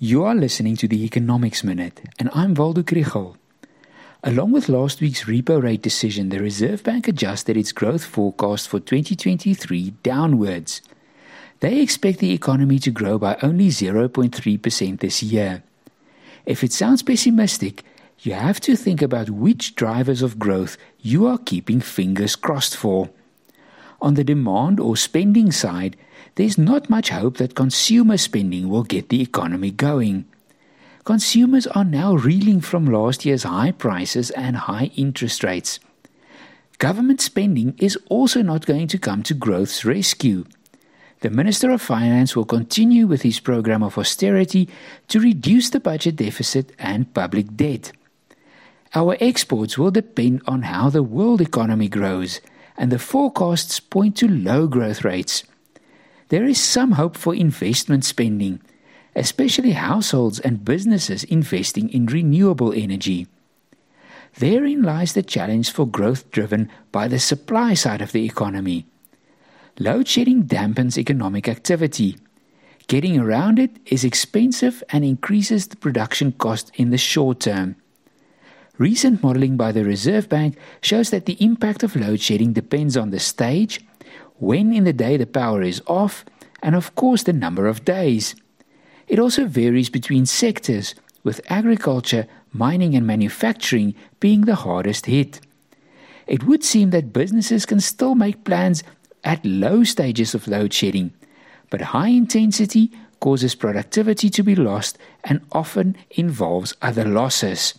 You are listening to the Economics Minute, and I'm Waldo Krugell. Along with last week's repo rate decision, the Reserve Bank adjusted its growth forecast for 2023 downwards. They expect the economy to grow by only 0.3% this year. If it sounds pessimistic, you have to think about which drivers of growth you are keeping fingers crossed for. On the demand or spending side, there's not much hope that consumer spending will get the economy going. Consumers are now reeling from last year's high prices and high interest rates. Government spending is also not going to come to growth's rescue. The Minister of Finance will continue with his program of austerity to reduce the budget deficit and public debt. Our exports will depend on how the world economy grows, and the forecasts point to low growth rates there is some hope for investment spending, especially households and businesses investing in renewable energy. Therein lies the challenge for growth driven by the supply side of the economy. Load shedding dampens economic activity. Getting around it is expensive and increases the production cost in the short term. Recent modeling by the Reserve Bank shows that the impact of load shedding depends on the stage when in the day the power is off, and of course the number of days. It also varies between sectors, with agriculture, mining, and manufacturing being the hardest hit. It would seem that businesses can still make plans at low stages of load shedding, but high intensity causes productivity to be lost and often involves other losses.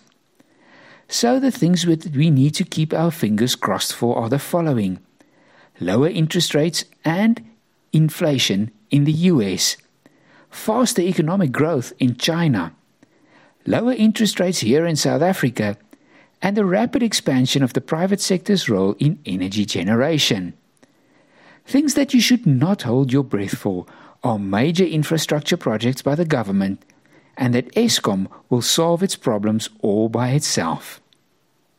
So, the things that we need to keep our fingers crossed for are the following. Lower interest rates, and inflation in the US, faster economic growth in China, lower interest rates here in South Africa, and the rapid expansion of the private sector's role in energy generation. Things that you should not hold your breath for are major infrastructure projects by the government, and that Eskom will solve its problems all by itself.